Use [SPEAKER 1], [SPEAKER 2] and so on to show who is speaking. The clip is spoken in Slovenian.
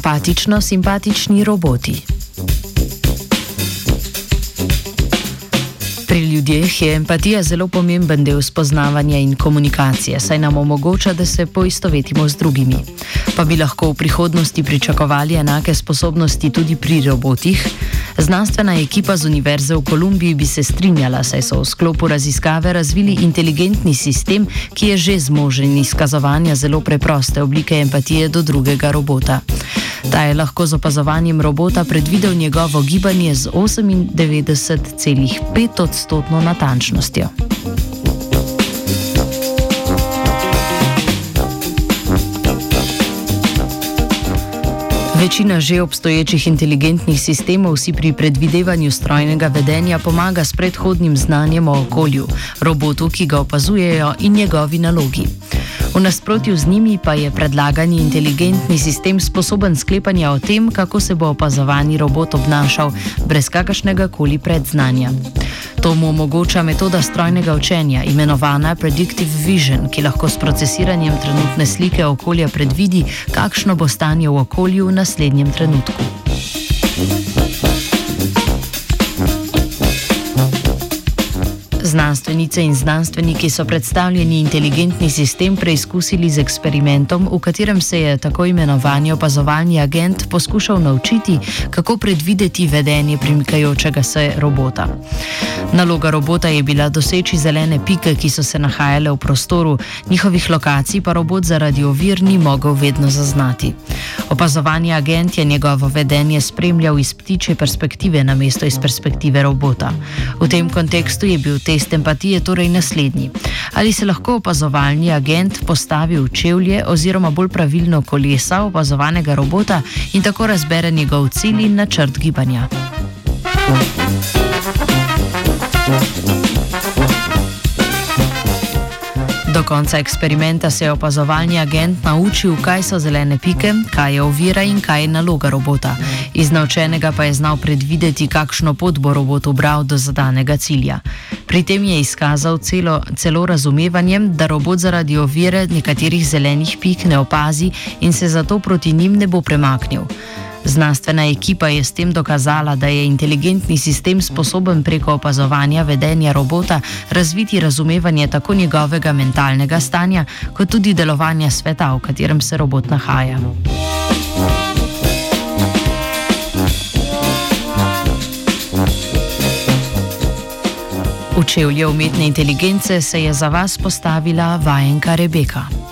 [SPEAKER 1] empatično-simpatični roboti. Pri ljudeh je empatija zelo pomemben del spoznavanja in komunikacije, saj nam omogoča, da se poistovetimo z drugimi. Pa bi lahko v prihodnosti pričakovali enake sposobnosti tudi pri robotih? Znanstvena ekipa z Univerze v Kolumbiji bi se strinjala, saj so v sklopu raziskave razvili inteligentni sistem, ki je že zmožen izkazovanja zelo preproste oblike empatije do drugega robota. Ta je lahko z opazovanjem robota predvidel njegovo gibanje z 98,5 odstotno natančnostjo. Večina že obstoječih inteligentnih sistemov si pri predvidevanju strojnega vedenja pomaga s predhodnim znanjem o okolju, robotu, ki ga opazujejo in njegovi nalogi. Nasprotju z njimi pa je predlagani inteligentni sistem sposoben sklepanja o tem, kako se bo opazovani robot obnašal, brez kakršnega koli predznanja. To mu omogoča metoda strojnega učenja, imenovana Predictive Vision, ki lahko s procesiranjem trenutne slike okolja predvidi, kakšno bo stanje v okolju v naslednjem trenutku. Znanstvenice in znanstveniki so predstavljeni inteligentni sistem preizkusili z eksperimentom, v katerem se je tako imenovani opazovalni agent poskušal naučiti, kako predvideti vedenje premikajočega se robota. Naloga robota je bila doseči zelene pike, ki so se nahajale v prostoru, njihovih lokacij pa robot zaradi ovir ni mogel vedno zaznati. Opazovani agent je njegovo vedenje spremljal iz ptiče perspektive na mesto iz perspektive robota. V tem kontekstu je bil test empatije torej naslednji. Ali se lahko opazovalni agent postavi v čevlje oziroma bolj pravilno kolesa opazovanega robota in tako razbere njegov cilj in načrt gibanja. Do konca eksperimenta se je opazovalni agent naučil, kaj so zelene pike, kaj je ovira in kaj je naloga robota. Iz naučenega pa je znal predvideti, kakšno pot bo robot obral do zadanega cilja. Pri tem je izkazal celo, celo razumevanjem, da robot zaradi ovire nekaterih zelenih pik ne opazi in se zato proti njim ne bo premaknil. Znanstvena ekipa je s tem dokazala, da je inteligentni sistem sposoben preko opazovanja vedenja robota razviti razumevanje tako njegovega mentalnega stanja, kot tudi delovanja sveta, v katerem se robot nahaja. V čevlje umetne inteligence se je za vas postavila vajenka Rebeka.